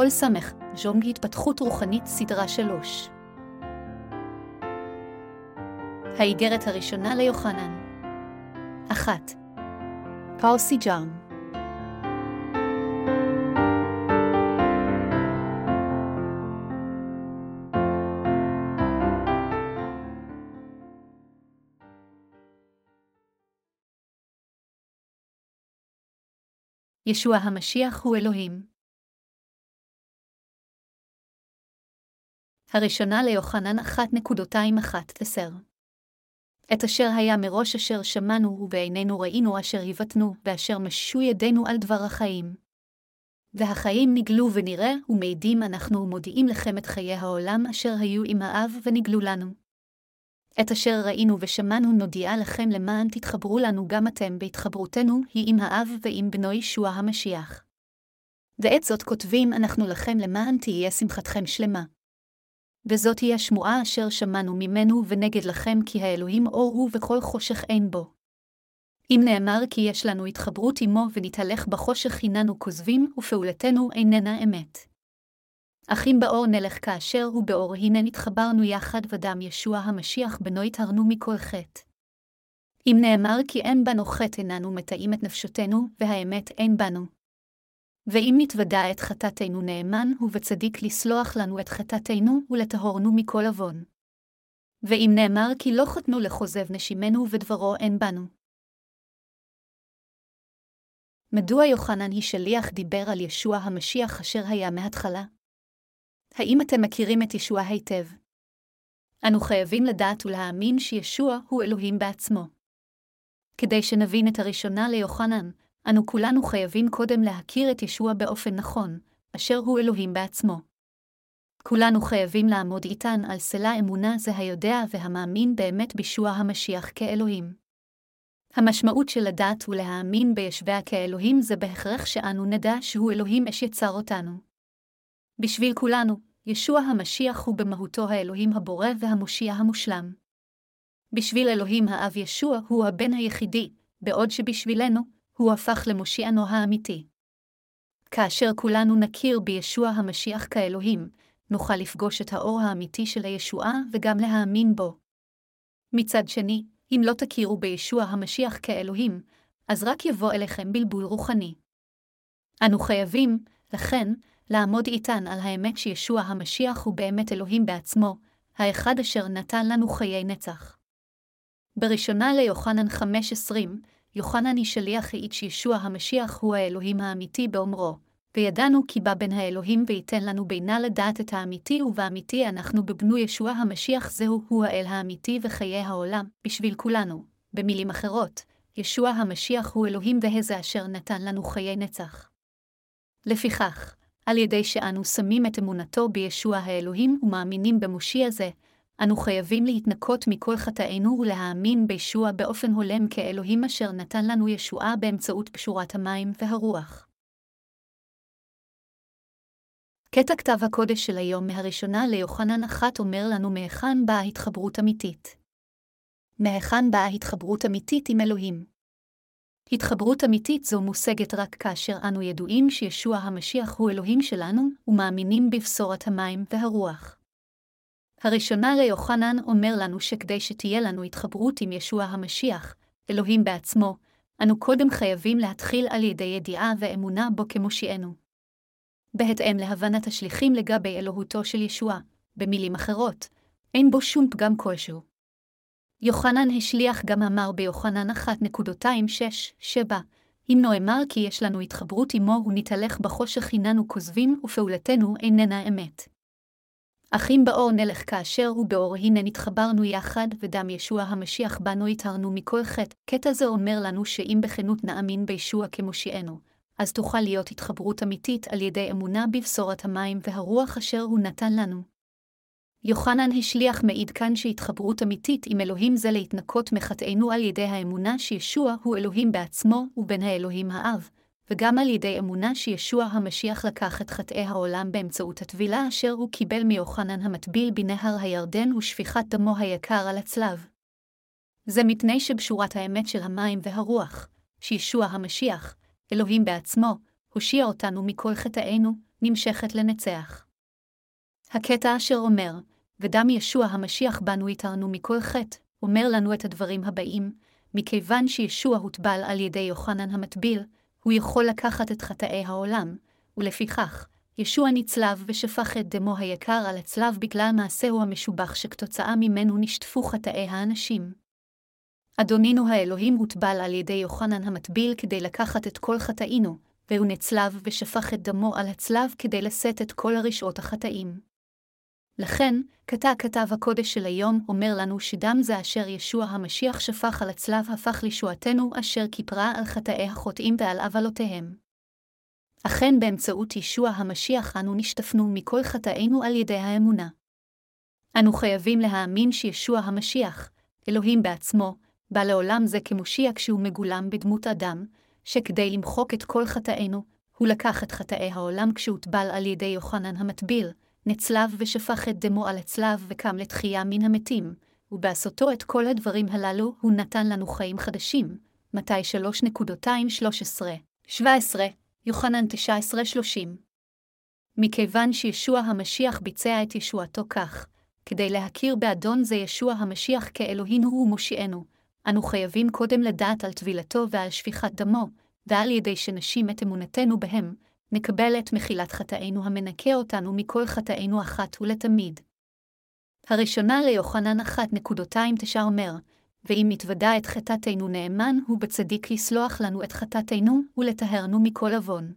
פול סמך, ז'ונג התפתחות רוחנית סדרה 3. האיגרת הראשונה ליוחנן 1. פאוסי ג'ארם ישוע המשיח הוא אלוהים. הראשונה ליוחנן 1.21 את אשר היה מראש אשר שמענו ובעינינו ראינו אשר הבטנו, ואשר משו ידינו על דבר החיים. והחיים נגלו ונראה, ומעידים אנחנו ומודיעים לכם את חיי העולם אשר היו עם האב ונגלו לנו. את אשר ראינו ושמענו נודיעה לכם למען תתחברו לנו גם אתם בהתחברותנו היא עם האב ועם בנו ישוע המשיח. ואת זאת כותבים אנחנו לכם למען תהיה שמחתכם שלמה. וזאת היא השמועה אשר שמענו ממנו ונגד לכם כי האלוהים אור הוא וכל חושך אין בו. אם נאמר כי יש לנו התחברות עמו ונתהלך בחושך הננו כוזבים, ופעולתנו איננה אמת. אך אם באור נלך כאשר הוא באור, הנה נתחברנו יחד ודם ישוע המשיח בנו יטהרנו מכל חטא. אם נאמר כי אין בנו חטא איננו מטעים את נפשותנו, והאמת אין בנו. ואם נתוודע את חטאתנו נאמן הוא וצדיק לסלוח לנו את חטאתנו ולטהורנו מכל עוון. ואם נאמר כי לא חתנו לכוזב נשימנו ודברו אין בנו. מדוע יוחנן היא שליח דיבר על ישוע המשיח אשר היה מהתחלה? האם אתם מכירים את ישוע היטב? אנו חייבים לדעת ולהאמין שישוע הוא אלוהים בעצמו. כדי שנבין את הראשונה ליוחנן, אנו כולנו חייבים קודם להכיר את ישוע באופן נכון, אשר הוא אלוהים בעצמו. כולנו חייבים לעמוד איתן על סלע אמונה זה היודע והמאמין באמת בישוע המשיח כאלוהים. המשמעות של לדעת ולהאמין בישביה כאלוהים זה בהכרח שאנו נדע שהוא אלוהים אש יצר אותנו. בשביל כולנו, ישוע המשיח הוא במהותו האלוהים הבורא והמושיע המושלם. בשביל אלוהים האב ישוע הוא הבן היחידי, בעוד שבשבילנו, הוא הפך למושיענו האמיתי. כאשר כולנו נכיר בישוע המשיח כאלוהים, נוכל לפגוש את האור האמיתי של הישועה וגם להאמין בו. מצד שני, אם לא תכירו בישוע המשיח כאלוהים, אז רק יבוא אליכם בלבול רוחני. אנו חייבים, לכן, לעמוד איתן על האמת שישוע המשיח הוא באמת אלוהים בעצמו, האחד אשר נתן לנו חיי נצח. בראשונה ליוחנן 5.20, יוחנן היא שליח העיד שישוע המשיח הוא האלוהים האמיתי באומרו, וידענו כי בא בין האלוהים וייתן לנו בינה לדעת את האמיתי, ובאמיתי אנחנו בבנו ישוע המשיח זהו הוא האל האמיתי וחיי העולם, בשביל כולנו. במילים אחרות, ישוע המשיח הוא אלוהים והזה אשר נתן לנו חיי נצח. לפיכך, על ידי שאנו שמים את אמונתו בישוע האלוהים ומאמינים במושיע זה, אנו חייבים להתנקות מכל חטאינו ולהאמין בישוע באופן הולם כאלוהים אשר נתן לנו ישועה באמצעות פשורת המים והרוח. קטע כתב הקודש של היום מהראשונה ליוחנן אחת אומר לנו מהיכן באה התחברות אמיתית. מהיכן באה התחברות אמיתית עם אלוהים. התחברות אמיתית זו מושגת רק כאשר אנו ידועים שישוע המשיח הוא אלוהים שלנו, ומאמינים בבשורת המים והרוח. הראשונה ליוחנן אומר לנו שכדי שתהיה לנו התחברות עם ישוע המשיח, אלוהים בעצמו, אנו קודם חייבים להתחיל על ידי ידיעה ואמונה בו כמושיענו. בהתאם להבנת השליחים לגבי אלוהותו של ישוע, במילים אחרות, אין בו שום פגם כלשהו. יוחנן השליח גם אמר ביוחנן 1.26-7, אם נאמר כי יש לנו התחברות עמו ונתהלך בחושך הננו כוזבים ופעולתנו איננה אמת. אך אם באור נלך כאשר הוא באור הנה נתחברנו יחד, ודם ישוע המשיח בנו יטהרנו מכל חטא. קטע זה אומר לנו שאם בכנות נאמין בישוע כמושיענו, אז תוכל להיות התחברות אמיתית על ידי אמונה בבשורת המים והרוח אשר הוא נתן לנו. יוחנן השליח מעיד כאן שהתחברות אמיתית עם אלוהים זה להתנקות מחטאינו על ידי האמונה שישוע הוא אלוהים בעצמו ובין האלוהים האב, וגם על ידי אמונה שישוע המשיח לקח את חטאי העולם באמצעות הטבילה אשר הוא קיבל מיוחנן המטביל בנהר הירדן ושפיכת דמו היקר על הצלב. זה מפני שבשורת האמת של המים והרוח, שישוע המשיח, אלוהים בעצמו, הושיע אותנו מכל חטאינו, נמשכת לנצח. הקטע אשר אומר, ודם ישוע המשיח בנו איתרנו מכל חטא, אומר לנו את הדברים הבאים, מכיוון שישוע הוטבל על ידי יוחנן המטביל, הוא יכול לקחת את חטאי העולם, ולפיכך, ישוע נצלב ושפך את דמו היקר על הצלב בגלל מעשהו המשובח שכתוצאה ממנו נשטפו חטאי האנשים. אדונינו האלוהים הוטבל על ידי יוחנן המטביל כדי לקחת את כל חטאינו, והוא נצלב ושפך את דמו על הצלב כדי לשאת את כל הרשעות החטאים. לכן, קטע כתב הקודש של היום אומר לנו שדם זה אשר ישוע המשיח שפך על הצלב הפך לישועתנו אשר כיפרה על חטאי החוטאים ועל עוולותיהם. אכן באמצעות ישוע המשיח אנו נשטפנו מכל חטאינו על ידי האמונה. אנו חייבים להאמין שישוע המשיח, אלוהים בעצמו, בא לעולם זה כמושיע כשהוא מגולם בדמות אדם, שכדי למחוק את כל חטאינו, הוא לקח את חטאי העולם כשהוטבל על ידי יוחנן המטביל, נצלב ושפך את דמו על הצלב וקם לתחייה מן המתים, ובעשותו את כל הדברים הללו הוא נתן לנו חיים חדשים. מתי 3.213-17, יוחנן 19-30. מכיוון שישוע המשיח ביצע את ישועתו כך, כדי להכיר באדון זה ישוע המשיח כאלוהינו ומושיענו, אנו חייבים קודם לדעת על טבילתו ועל שפיכת דמו, ועל ידי שנשים את אמונתנו בהם, נקבל את מחילת חטאינו המנקה אותנו מכל חטאינו אחת ולתמיד. הראשונה ליוחנן אחת נקודותיים תשע אומר, ואם נתוודע את חטאתנו נאמן, הוא בצדיק לסלוח לנו את חטאתנו ולטהרנו מכל עוון.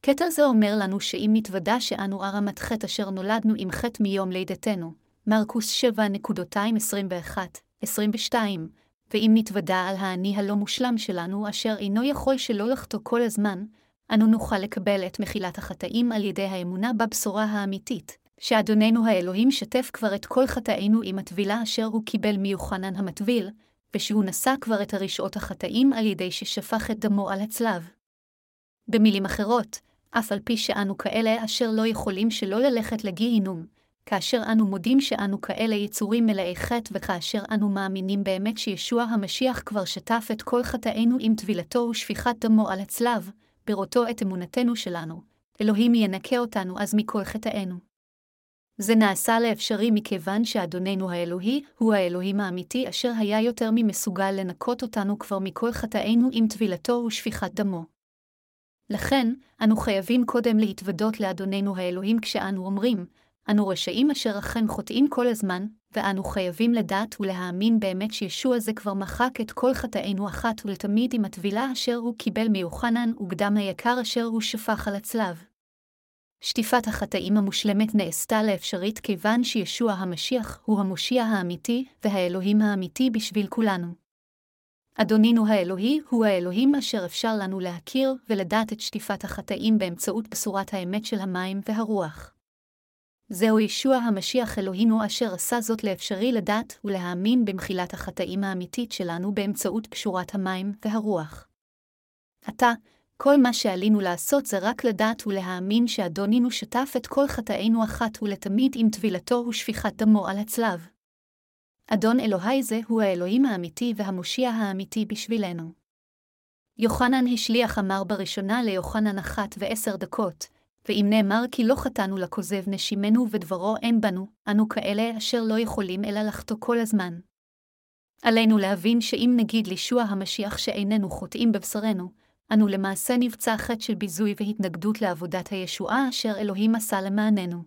קטע זה אומר לנו שאם נתוודע שאנו ערמת חטא אשר נולדנו עם חטא מיום לידתנו, מרקוס 7.21, 22, ואם נתוודע על האני הלא מושלם שלנו, אשר אינו יכול שלא לחטוא כל הזמן, אנו נוכל לקבל את מחילת החטאים על ידי האמונה בבשורה האמיתית, שאדוננו האלוהים שתף כבר את כל חטאינו עם הטבילה אשר הוא קיבל מיוחנן המטביל, ושהוא נשא כבר את הרשעות החטאים על ידי ששפך את דמו על הצלב. במילים אחרות, אף על פי שאנו כאלה אשר לא יכולים שלא ללכת לגיהינום, כאשר אנו מודים שאנו כאלה יצורים מלאי חטא וכאשר אנו מאמינים באמת שישוע המשיח כבר שטף את כל חטאינו עם טבילתו ושפיכת דמו על הצלב, בראותו את אמונתנו שלנו, אלוהים ינקה אותנו אז מכל חטאינו. זה נעשה לאפשרי מכיוון שאדוננו האלוהי הוא האלוהים האמיתי אשר היה יותר ממסוגל לנקות אותנו כבר מכל חטאינו עם טבילתו ושפיכת דמו. לכן, אנו חייבים קודם להתוודות לאדוננו האלוהים כשאנו אומרים, אנו רשעים אשר אכן חוטאים כל הזמן, ואנו חייבים לדעת ולהאמין באמת שישוע זה כבר מחק את כל חטאינו אחת ולתמיד עם הטבילה אשר הוא קיבל מיוחנן וקדם היקר אשר הוא שפך על הצלב. שטיפת החטאים המושלמת נעשתה לאפשרית כיוון שישוע המשיח הוא המושיע האמיתי והאלוהים האמיתי בשביל כולנו. אדונינו האלוהי הוא האלוהים אשר אפשר לנו להכיר ולדעת את שטיפת החטאים באמצעות בשורת האמת של המים והרוח. זהו ישוע המשיח אלוהינו אשר עשה זאת לאפשרי לדעת ולהאמין במחילת החטאים האמיתית שלנו באמצעות קשורת המים והרוח. עתה, כל מה שעלינו לעשות זה רק לדעת ולהאמין שאדונינו שטף את כל חטאינו אחת ולתמיד עם טבילתו ושפיכת דמו על הצלב. אדון אלוהי זה הוא האלוהים האמיתי והמושיע האמיתי בשבילנו. יוחנן השליח אמר בראשונה ליוחנן אחת ועשר דקות, ואם נאמר כי לא חטאנו לכוזב נשימנו ודברו אין בנו, אנו כאלה אשר לא יכולים אלא לחטוא כל הזמן. עלינו להבין שאם נגיד לישוע המשיח שאיננו חוטאים בבשרנו, אנו למעשה נבצע חטא של ביזוי והתנגדות לעבודת הישועה אשר אלוהים עשה למעננו.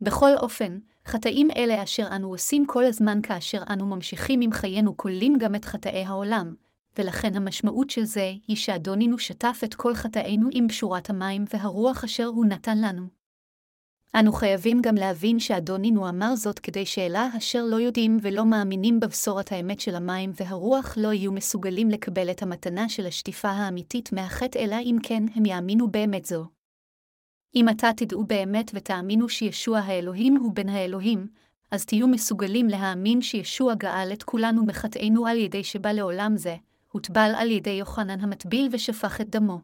בכל אופן, חטאים אלה אשר אנו עושים כל הזמן כאשר אנו ממשיכים עם חיינו כוללים גם את חטאי העולם, ולכן המשמעות של זה היא שאדונינו שטף את כל חטאינו עם פשורת המים והרוח אשר הוא נתן לנו. אנו חייבים גם להבין שאדונינו אמר זאת כדי שאלה אשר לא יודעים ולא מאמינים בבשורת האמת של המים והרוח לא יהיו מסוגלים לקבל את המתנה של השטיפה האמיתית מהחטא, אלא אם כן הם יאמינו באמת זו. אם עתה תדעו באמת ותאמינו שישוע האלוהים הוא בן האלוהים, אז תהיו מסוגלים להאמין שישוע גאל את כולנו מחטאינו על ידי שבא לעולם זה, הוטבל על ידי יוחנן המטביל ושפך את דמו.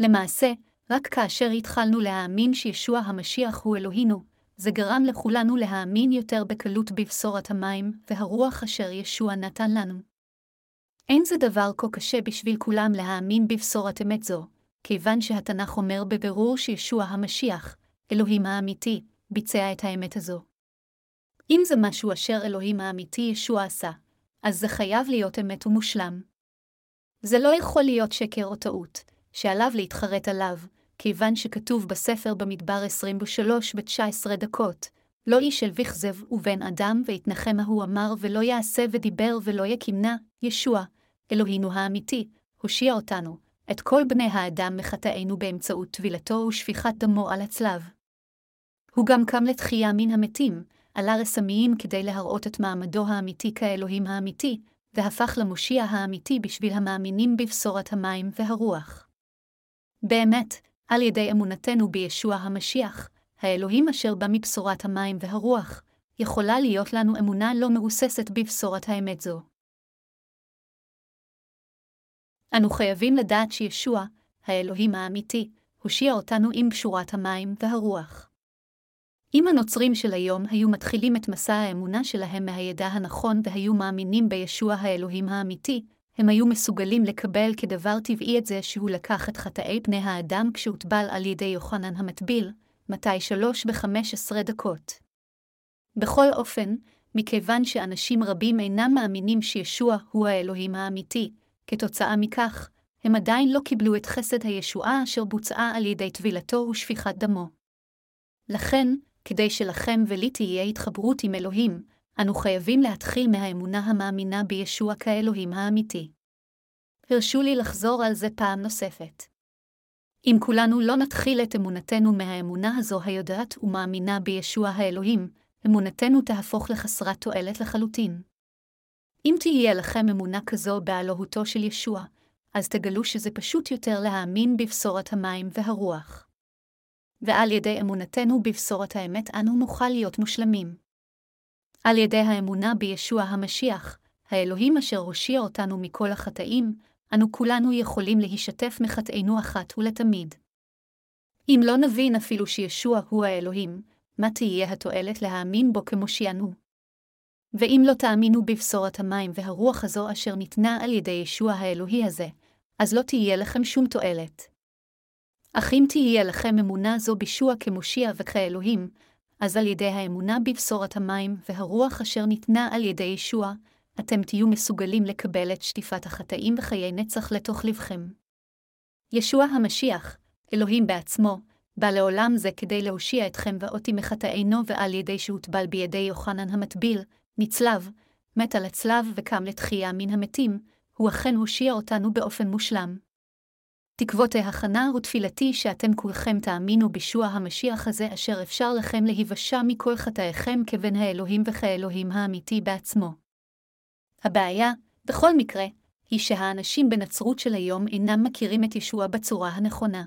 למעשה, רק כאשר התחלנו להאמין שישוע המשיח הוא אלוהינו, זה גרם לכולנו להאמין יותר בקלות בבשורת המים והרוח אשר ישוע נתן לנו. אין זה דבר כה קשה בשביל כולם להאמין בבשורת אמת זו, כיוון שהתנ"ך אומר בבירור שישוע המשיח, אלוהים האמיתי, ביצע את האמת הזו. אם זה משהו אשר אלוהים האמיתי ישוע עשה, אז זה חייב להיות אמת ומושלם. זה לא יכול להיות שקר או טעות, שעליו להתחרט עליו, כיוון שכתוב בספר במדבר 23 ב-19 דקות, לא איש אל וכזב ובן אדם ויתנחם ההוא אמר ולא יעשה ודיבר ולא יקימנה, ישוע, אלוהינו האמיתי, הושיע אותנו, את כל בני האדם מחטאינו באמצעות טבילתו ושפיכת דמו על הצלב. הוא גם קם לתחייה מן המתים, עלה רסמיים כדי להראות את מעמדו האמיתי כאלוהים האמיתי, והפך למושיע האמיתי בשביל המאמינים בבשורת המים והרוח. באמת, על ידי אמונתנו בישוע המשיח, האלוהים אשר בא מבשורת המים והרוח, יכולה להיות לנו אמונה לא מבוססת בבשורת האמת זו. אנו חייבים לדעת שישוע, האלוהים האמיתי, הושיע אותנו עם בשורת המים והרוח. אם הנוצרים של היום היו מתחילים את מסע האמונה שלהם מהידע הנכון והיו מאמינים בישוע האלוהים האמיתי, הם היו מסוגלים לקבל כדבר טבעי את זה שהוא לקח את חטאי פני האדם כשהוטבל על ידי יוחנן המטביל, מתי שלוש בחמש עשרה דקות. בכל אופן, מכיוון שאנשים רבים אינם מאמינים שישוע הוא האלוהים האמיתי, כתוצאה מכך, הם עדיין לא קיבלו את חסד הישועה אשר בוצעה על ידי טבילתו ושפיכת דמו. לכן, כדי שלכם ולי תהיה התחברות עם אלוהים, אנו חייבים להתחיל מהאמונה המאמינה בישוע כאלוהים האמיתי. הרשו לי לחזור על זה פעם נוספת. אם כולנו לא נתחיל את אמונתנו מהאמונה הזו היודעת ומאמינה בישוע האלוהים, אמונתנו תהפוך לחסרת תועלת לחלוטין. אם תהיה לכם אמונה כזו באלוהותו של ישוע, אז תגלו שזה פשוט יותר להאמין בבשורת המים והרוח. ועל ידי אמונתנו בבשורת האמת אנו נוכל להיות מושלמים. על ידי האמונה בישוע המשיח, האלוהים אשר הושיע אותנו מכל החטאים, אנו כולנו יכולים להישתף מחטאינו אחת ולתמיד. אם לא נבין אפילו שישוע הוא האלוהים, מה תהיה התועלת להאמין בו כמושיענו? ואם לא תאמינו בבשורת המים והרוח הזו אשר ניתנה על ידי ישוע האלוהי הזה, אז לא תהיה לכם שום תועלת. אך אם תהיה לכם אמונה זו בישוע כמושיע וכאלוהים, אז על ידי האמונה בבשורת המים והרוח אשר ניתנה על ידי ישוע, אתם תהיו מסוגלים לקבל את שטיפת החטאים וחיי נצח לתוך לבכם. ישוע המשיח, אלוהים בעצמו, בא לעולם זה כדי להושיע אתכם ואותי מחטאינו ועל ידי שהוטבל בידי יוחנן המטביל, נצלב, מת על הצלב וקם לתחייה מן המתים, הוא אכן הושיע אותנו באופן מושלם. תקוות ההכנה ותפילתי שאתם כולכם תאמינו בישוע המשיח הזה אשר אפשר לכם להיוושע מכל חטאיכם כבן האלוהים וכאלוהים האמיתי בעצמו. הבעיה, בכל מקרה, היא שהאנשים בנצרות של היום אינם מכירים את ישוע בצורה הנכונה.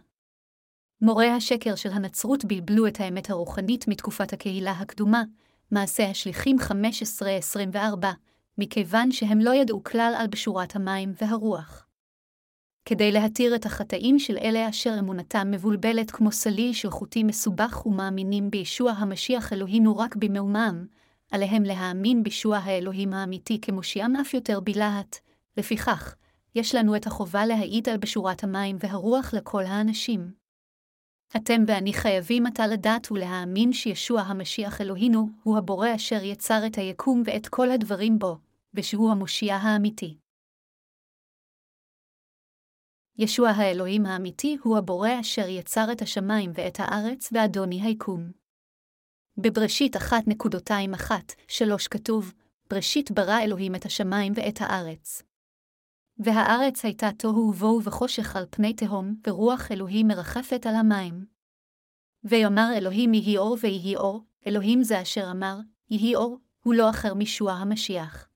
מורי השקר של הנצרות בלבלו את האמת הרוחנית מתקופת הקהילה הקדומה, מעשה השליחים 15-24, מכיוון שהם לא ידעו כלל על בשורת המים והרוח. כדי להתיר את החטאים של אלה אשר אמונתם מבולבלת כמו סליל של חוטים מסובך ומאמינים בישוע המשיח אלוהינו רק במאומם, עליהם להאמין בישוע האלוהים האמיתי כמושיעם אף יותר בלהט. לפיכך, יש לנו את החובה להעיד על בשורת המים והרוח לכל האנשים. אתם ואני חייבים עתה לדעת ולהאמין שישוע המשיח אלוהינו הוא הבורא אשר יצר את היקום ואת כל הדברים בו, ושהוא המושיע האמיתי. ישוע האלוהים האמיתי הוא הבורא אשר יצר את השמיים ואת הארץ ואדוני היקום. בבראשית 1.21, 3 כתוב, בראשית ברא אלוהים את השמיים ואת הארץ. והארץ הייתה תוהו ובוהו וחושך על פני תהום, ורוח אלוהים מרחפת על המים. ויאמר אלוהים יהי אור ויהי אור, אלוהים זה אשר אמר, יהי אור, הוא לא אחר משוע המשיח.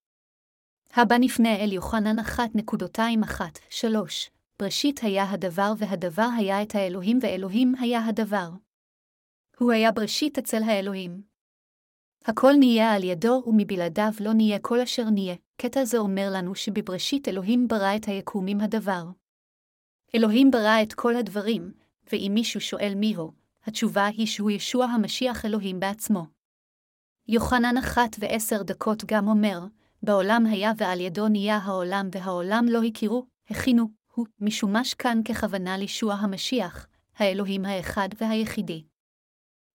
הבא נפנה אל יוחנן 1.21, 3, בראשית היה הדבר והדבר היה את האלוהים ואלוהים היה הדבר. הוא היה בראשית אצל האלוהים. הכל נהיה על ידו ומבלעדיו לא נהיה כל אשר נהיה. קטע זה אומר לנו שבבראשית אלוהים ברא את היקום עם הדבר. אלוהים ברא את כל הדברים, ואם מישהו שואל מיהו, התשובה היא שהוא ישוע המשיח אלוהים בעצמו. יוחנן אחת ועשר דקות גם אומר, בעולם היה ועל ידו נהיה העולם והעולם לא הכירו, הכינו, הוא משומש כאן ככוונה לישוע המשיח, האלוהים האחד והיחידי.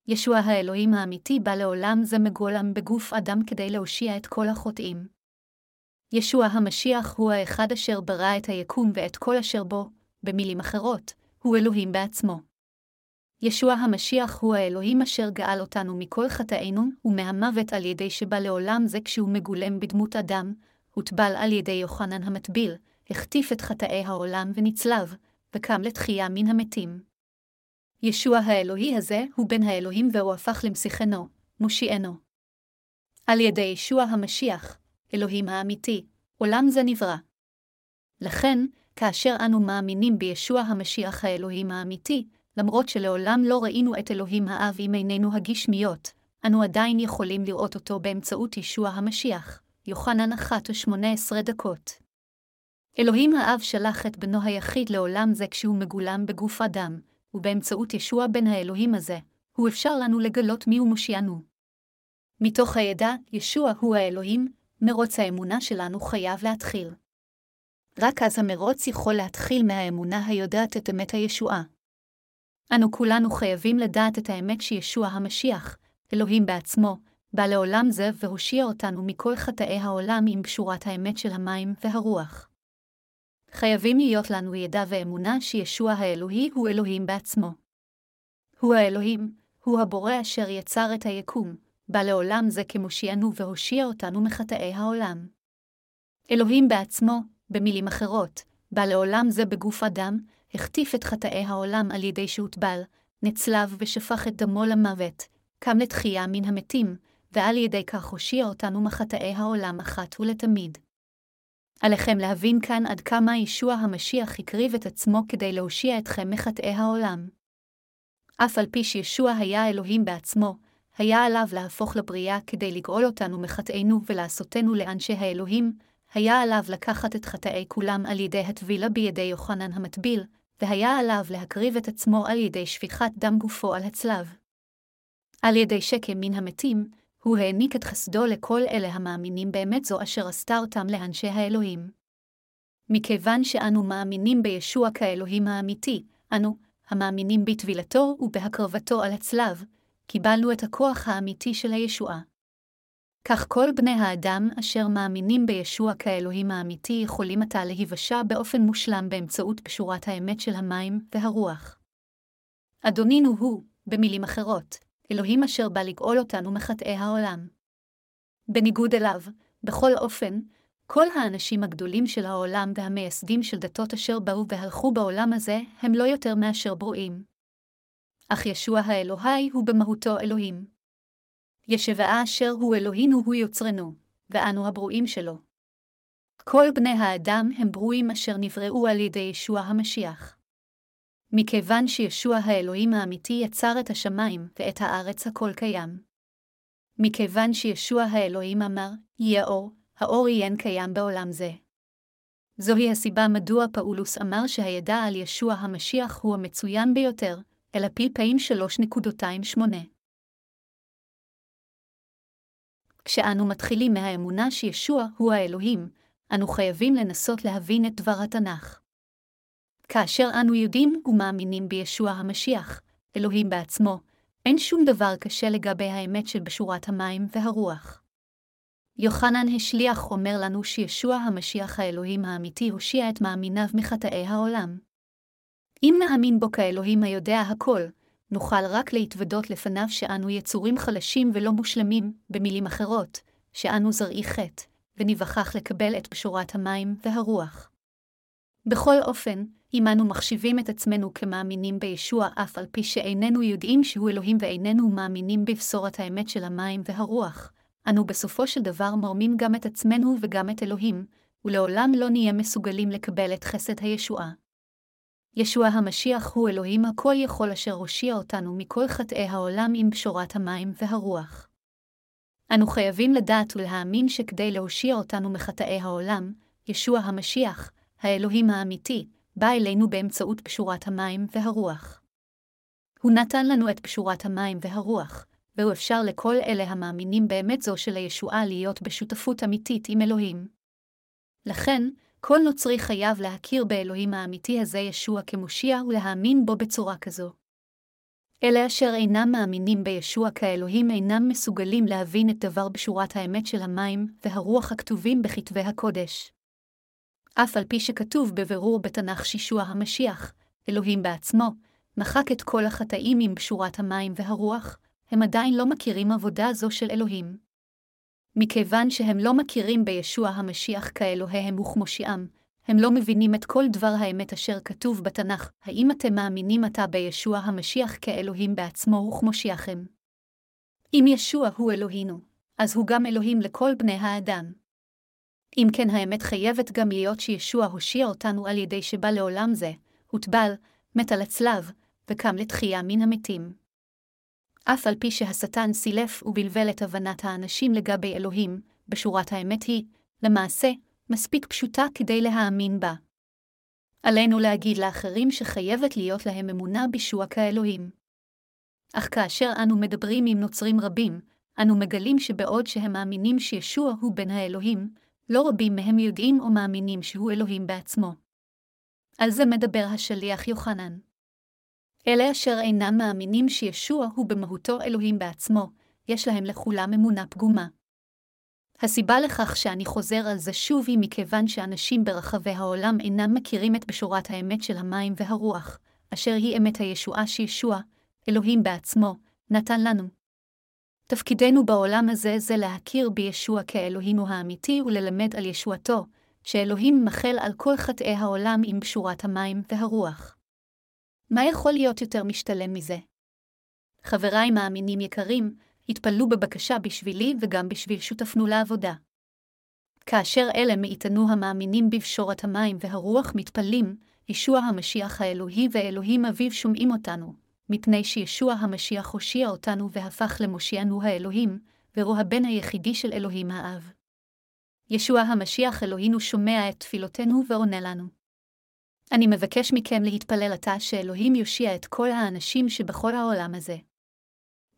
ישוע האלוהים האמיתי בא לעולם זה מגולם בגוף אדם כדי להושיע את כל החוטאים. ישוע המשיח הוא האחד אשר ברא את היקום ואת כל אשר בו, במילים אחרות, הוא אלוהים בעצמו. ישוע המשיח הוא האלוהים אשר גאל אותנו מכל חטאינו ומהמוות על ידי שבא לעולם זה כשהוא מגולם בדמות אדם, הוטבל על ידי יוחנן המטביל, החטיף את חטאי העולם ונצלב, וקם לתחייה מן המתים. ישוע האלוהי הזה הוא בן האלוהים והוא הפך למשיחנו, מושיענו. על ידי ישוע המשיח, אלוהים האמיתי, עולם זה נברא. לכן, כאשר אנו מאמינים בישוע המשיח האלוהים האמיתי, למרות שלעולם לא ראינו את אלוהים האב עם עינינו הגשמיות, אנו עדיין יכולים לראות אותו באמצעות ישוע המשיח, יוחנן אחת ושמונה עשרה דקות. אלוהים האב שלח את בנו היחיד לעולם זה כשהוא מגולם בגוף אדם, ובאמצעות ישוע בן האלוהים הזה, הוא אפשר לנו לגלות מיהו מושיענו. מתוך הידע, ישוע הוא האלוהים, מרוץ האמונה שלנו חייב להתחיל. רק אז המרוץ יכול להתחיל מהאמונה היודעת את אמת הישועה. אנו כולנו חייבים לדעת את האמת שישוע המשיח, אלוהים בעצמו, בא לעולם זה והושיע אותנו מכל חטאי העולם עם בשורת האמת של המים והרוח. חייבים להיות לנו ידע ואמונה שישוע האלוהי הוא אלוהים בעצמו. הוא האלוהים, הוא הבורא אשר יצר את היקום, בא לעולם זה כמושיענו והושיע אותנו מחטאי העולם. אלוהים בעצמו, במילים אחרות, בא לעולם זה בגוף אדם, החטיף את חטאי העולם על ידי שהוטבל, נצלב ושפך את דמו למוות, קם לתחייה מן המתים, ועל ידי כך הושיע אותנו מחטאי העולם אחת ולתמיד. עליכם להבין כאן עד כמה ישוע המשיח הקריב את עצמו כדי להושיע אתכם מחטאי העולם. אף על פי שישוע היה אלוהים בעצמו, היה עליו להפוך לבריאה כדי לגאול אותנו מחטאינו ולעשותנו לאנשי האלוהים, היה עליו לקחת את חטאי כולם על ידי הטבילה בידי יוחנן המטביל, והיה עליו להקריב את עצמו על ידי שפיכת דם גופו על הצלב. על ידי שקם מן המתים, הוא העניק את חסדו לכל אלה המאמינים באמת זו אשר עשתה אותם לאנשי האלוהים. מכיוון שאנו מאמינים בישוע כאלוהים האמיתי, אנו, המאמינים בטבילתו ובהקרבתו על הצלב, קיבלנו את הכוח האמיתי של הישועה. כך כל בני האדם אשר מאמינים בישוע כאלוהים האמיתי יכולים עתה להיוושע באופן מושלם באמצעות פשורת האמת של המים והרוח. אדונינו הוא, במילים אחרות, אלוהים אשר בא לגאול אותנו מחטאי העולם. בניגוד אליו, בכל אופן, כל האנשים הגדולים של העולם והמייסדים של דתות אשר באו והלכו בעולם הזה, הם לא יותר מאשר ברואים. אך ישוע האלוהי הוא במהותו אלוהים. ישבעה אשר הוא אלוהינו הוא יוצרנו, ואנו הברואים שלו. כל בני האדם הם ברואים אשר נבראו על ידי ישוע המשיח. מכיוון שישוע האלוהים האמיתי יצר את השמיים ואת הארץ הכל קיים. מכיוון שישוע האלוהים אמר, יהיה אור, האור יהיה קיים בעולם זה. זוהי הסיבה מדוע פאולוס אמר שהידע על ישוע המשיח הוא המצוין ביותר, אל פעמים 3.28. כשאנו מתחילים מהאמונה שישוע הוא האלוהים, אנו חייבים לנסות להבין את דבר התנ"ך. כאשר אנו יודעים ומאמינים בישוע המשיח, אלוהים בעצמו, אין שום דבר קשה לגבי האמת של בשורת המים והרוח. יוחנן השליח אומר לנו שישוע המשיח האלוהים האמיתי הושיע את מאמיניו מחטאי העולם. אם נאמין בו כאלוהים היודע הכל, נוכל רק להתוודות לפניו שאנו יצורים חלשים ולא מושלמים, במילים אחרות, שאנו זרעי חטא, וניווכח לקבל את בשורת המים והרוח. בכל אופן, אם אנו מחשיבים את עצמנו כמאמינים בישוע אף על פי שאיננו יודעים שהוא אלוהים ואיננו מאמינים בבשורת האמת של המים והרוח, אנו בסופו של דבר מרמים גם את עצמנו וגם את אלוהים, ולעולם לא נהיה מסוגלים לקבל את חסד הישועה. ישוע המשיח הוא אלוהים הכל יכול אשר הושיע אותנו מכל חטאי העולם עם בשורת המים והרוח. אנו חייבים לדעת ולהאמין שכדי להושיע אותנו מחטאי העולם, ישוע המשיח, האלוהים האמיתי, בא אלינו באמצעות פשורת המים והרוח. הוא נתן לנו את פשורת המים והרוח, והוא אפשר לכל אלה המאמינים באמת זו של הישועה להיות בשותפות אמיתית עם אלוהים. לכן, כל נוצרי חייב להכיר באלוהים האמיתי הזה ישוע כמושיע ולהאמין בו בצורה כזו. אלה אשר אינם מאמינים בישוע כאלוהים אינם מסוגלים להבין את דבר בשורת האמת של המים והרוח הכתובים בכתבי הקודש. אף על פי שכתוב בבירור בתנ"ך שישוע המשיח, אלוהים בעצמו, מחק את כל החטאים עם בשורת המים והרוח, הם עדיין לא מכירים עבודה זו של אלוהים. מכיוון שהם לא מכירים בישוע המשיח כאלוהיהם וכמושיעם, הם לא מבינים את כל דבר האמת אשר כתוב בתנ"ך, האם אתם מאמינים עתה בישוע המשיח כאלוהים בעצמו וכמושיעכם? אם ישוע הוא אלוהינו, אז הוא גם אלוהים לכל בני האדם. אם כן האמת חייבת גם להיות שישוע הושיע אותנו על ידי שבא לעולם זה, הוטבל, מת על הצלב, וקם לתחייה מן המתים. אף על פי שהשטן סילף ובלבל את הבנת האנשים לגבי אלוהים, בשורת האמת היא, למעשה, מספיק פשוטה כדי להאמין בה. עלינו להגיד לאחרים שחייבת להיות להם אמונה בישוע כאלוהים. אך כאשר אנו מדברים עם נוצרים רבים, אנו מגלים שבעוד שהם מאמינים שישוע הוא בן האלוהים, לא רבים מהם יודעים או מאמינים שהוא אלוהים בעצמו. על זה מדבר השליח יוחנן. אלה אשר אינם מאמינים שישוע הוא במהותו אלוהים בעצמו, יש להם לכולם אמונה פגומה. הסיבה לכך שאני חוזר על זה שוב היא מכיוון שאנשים ברחבי העולם אינם מכירים את בשורת האמת של המים והרוח, אשר היא אמת הישועה שישוע, אלוהים בעצמו, נתן לנו. תפקידנו בעולם הזה זה להכיר בישוע כאלוהינו האמיתי וללמד על ישועתו, שאלוהים מחל על כל חטאי העולם עם בשורת המים והרוח. מה יכול להיות יותר משתלם מזה? חבריי מאמינים יקרים, התפללו בבקשה בשבילי וגם בשביל שותפנו לעבודה. כאשר אלה מאיתנו המאמינים בבשורת המים והרוח מתפללים, ישוע המשיח האלוהי ואלוהים אביו שומעים אותנו, מפני שישוע המשיח הושיע אותנו והפך למושיענו האלוהים, והוא הבן היחידי של אלוהים האב. ישוע המשיח אלוהינו שומע את תפילותינו ועונה לנו. אני מבקש מכם להתפלל עתה שאלוהים יושיע את כל האנשים שבכל העולם הזה.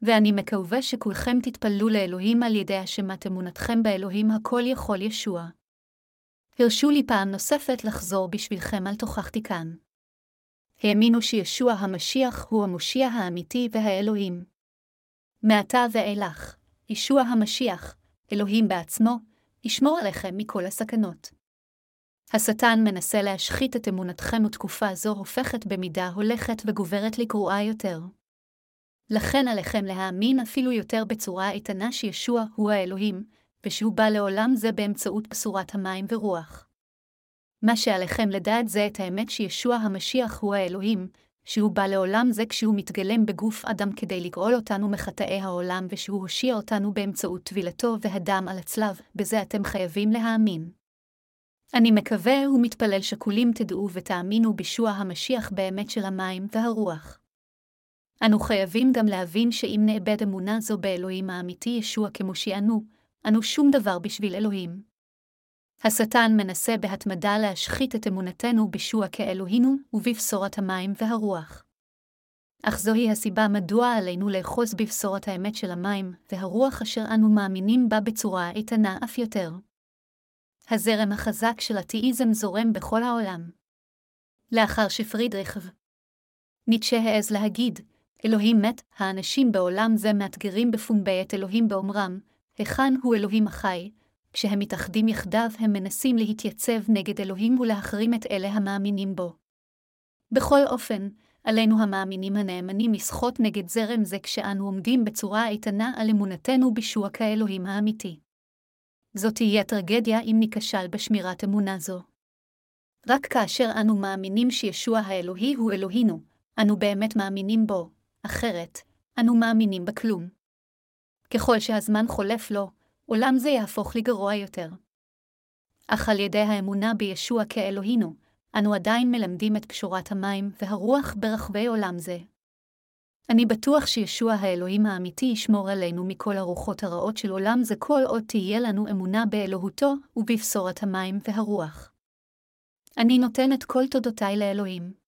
ואני מקווה שכולכם תתפללו לאלוהים על ידי השמת אמונתכם באלוהים הכל יכול ישוע. הרשו לי פעם נוספת לחזור בשבילכם על תוכחתי כאן. האמינו שישוע המשיח הוא המושיע האמיתי והאלוהים. מעתה ואילך, ישוע המשיח, אלוהים בעצמו, ישמור עליכם מכל הסכנות. השטן מנסה להשחית את אמונתכם ותקופה זו הופכת במידה הולכת וגוברת לגרועה יותר. לכן עליכם להאמין אפילו יותר בצורה איתנה שישוע הוא האלוהים, ושהוא בא לעולם זה באמצעות בשורת המים ורוח. מה שעליכם לדעת זה את האמת שישוע המשיח הוא האלוהים, שהוא בא לעולם זה כשהוא מתגלם בגוף אדם כדי לגאול אותנו מחטאי העולם ושהוא הושיע אותנו באמצעות טבילתו והדם על הצלב, בזה אתם חייבים להאמין. אני מקווה ומתפלל שכולים תדעו ותאמינו בישוע המשיח באמת של המים והרוח. אנו חייבים גם להבין שאם נאבד אמונה זו באלוהים האמיתי ישוע כמושיענו, אנו שום דבר בשביל אלוהים. השטן מנסה בהתמדה להשחית את אמונתנו בישוע כאלוהינו ובבשורת המים והרוח. אך זוהי הסיבה מדוע עלינו לאחוז בבשורת האמת של המים והרוח אשר אנו מאמינים בה בצורה איתנה אף יותר. הזרם החזק של התאיזם זורם בכל העולם. לאחר שפרידריך ניטשה העז להגיד, אלוהים מת, האנשים בעולם זה מאתגרים בפומבי את אלוהים באומרם, היכן הוא אלוהים החי, כשהם מתאחדים יחדיו הם מנסים להתייצב נגד אלוהים ולהחרים את אלה המאמינים בו. בכל אופן, עלינו המאמינים הנאמנים לשחות נגד זרם זה כשאנו עומדים בצורה איתנה על אמונתנו בישוע כאלוהים האמיתי. זאת תהיה טרגדיה אם ניכשל בשמירת אמונה זו. רק כאשר אנו מאמינים שישוע האלוהי הוא אלוהינו, אנו באמת מאמינים בו, אחרת, אנו מאמינים בכלום. ככל שהזמן חולף לו, עולם זה יהפוך לגרוע יותר. אך על ידי האמונה בישוע כאלוהינו, אנו עדיין מלמדים את פשורת המים והרוח ברחבי עולם זה. אני בטוח שישוע האלוהים האמיתי ישמור עלינו מכל הרוחות הרעות של עולם זה כל עוד תהיה לנו אמונה באלוהותו ובבשורת המים והרוח. אני נותן את כל תודותיי לאלוהים.